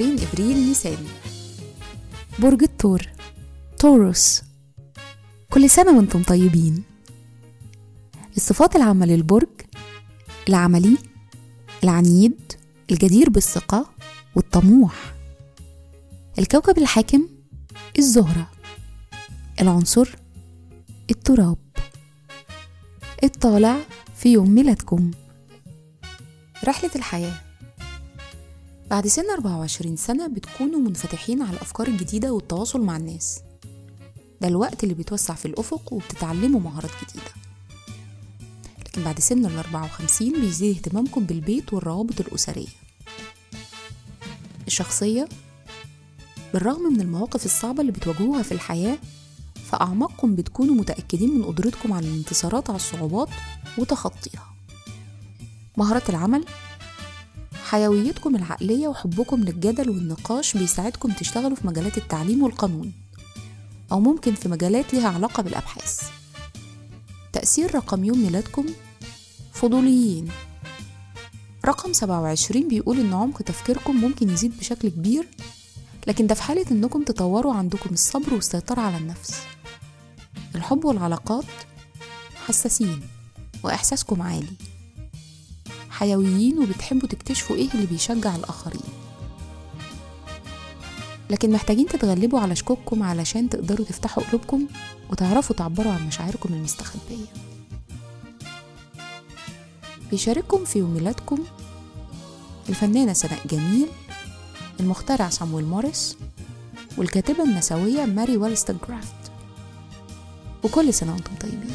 27 إبريل نيسان برج الثور توروس كل سنة وأنتم طيبين. الصفات العامة للبرج العملي العنيد الجدير بالثقة والطموح. الكوكب الحاكم الزهرة. العنصر التراب. الطالع في يوم ميلادكم. رحلة الحياة. بعد سن 24 سنة بتكونوا منفتحين على الأفكار الجديدة والتواصل مع الناس. ده الوقت اللي بيتوسع في الأفق وبتتعلموا مهارات جديدة. لكن بعد سن ال 54 بيزيد اهتمامكم بالبيت والروابط الأسرية. الشخصية بالرغم من المواقف الصعبة اللي بتواجهوها في الحياة فأعماقكم بتكونوا متأكدين من قدرتكم على الانتصارات على الصعوبات وتخطيها. مهارات العمل حيويتكم العقلية وحبكم للجدل والنقاش بيساعدكم تشتغلوا في مجالات التعليم والقانون أو ممكن في مجالات لها علاقة بالأبحاث. تأثير رقم يوم ميلادكم؟ فضوليين. رقم 27 بيقول إن عمق تفكيركم ممكن يزيد بشكل كبير لكن ده في حالة إنكم تطوروا عندكم الصبر والسيطرة على النفس. الحب والعلاقات حساسين وإحساسكم عالي. حيويين وبتحبوا تكتشفوا إيه اللي بيشجع الآخرين. لكن محتاجين تتغلبوا على شكوككم علشان تقدروا تفتحوا قلوبكم وتعرفوا تعبروا عن مشاعركم المستخبية. بيشارككم في يوم ميلادكم الفنانة سناء جميل المخترع صامويل موريس والكاتبة النسوية ماري والستنكرافت وكل سنة وأنتم طيبين.